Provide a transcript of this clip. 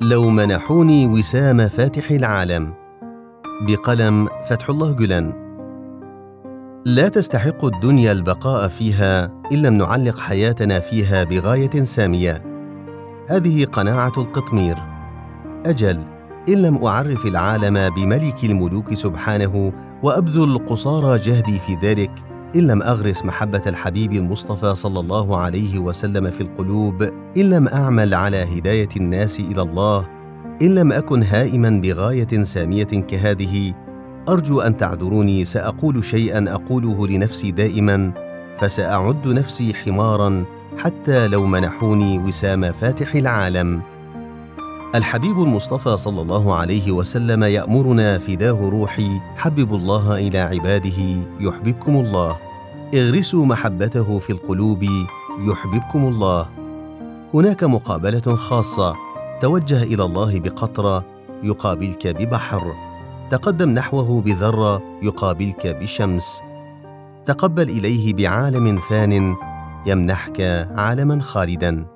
لو منحوني وسام فاتح العالم. بقلم فتح الله جلان لا تستحق الدنيا البقاء فيها أن لم نعلق حياتنا فيها بغاية سامية. هذه قناعة القطمير. أجل إن لم أعرف العالم بملك الملوك سبحانه وأبذل قصارى جهدي في ذلك إن لم أغرس محبة الحبيب المصطفى صلى الله عليه وسلم في القلوب إن لم أعمل على هداية الناس إلى الله إن لم أكن هائما بغاية سامية كهذه أرجو أن تعذروني سأقول شيئا أقوله لنفسي دائما فسأعد نفسي حمارا حتى لو منحوني وسام فاتح العالم. الحبيب المصطفى صلى الله عليه وسلم يأمرنا فداه روحي حببوا الله إلى عباده يحببكم الله. اغرسوا محبته في القلوب يحببكم الله. هناك مقابلة خاصة توجه إلى الله بقطرة يقابلك ببحر. تقدم نحوه بذرة يقابلك بشمس. تقبل إليه بعالم فان يمنحك عالما خالدا.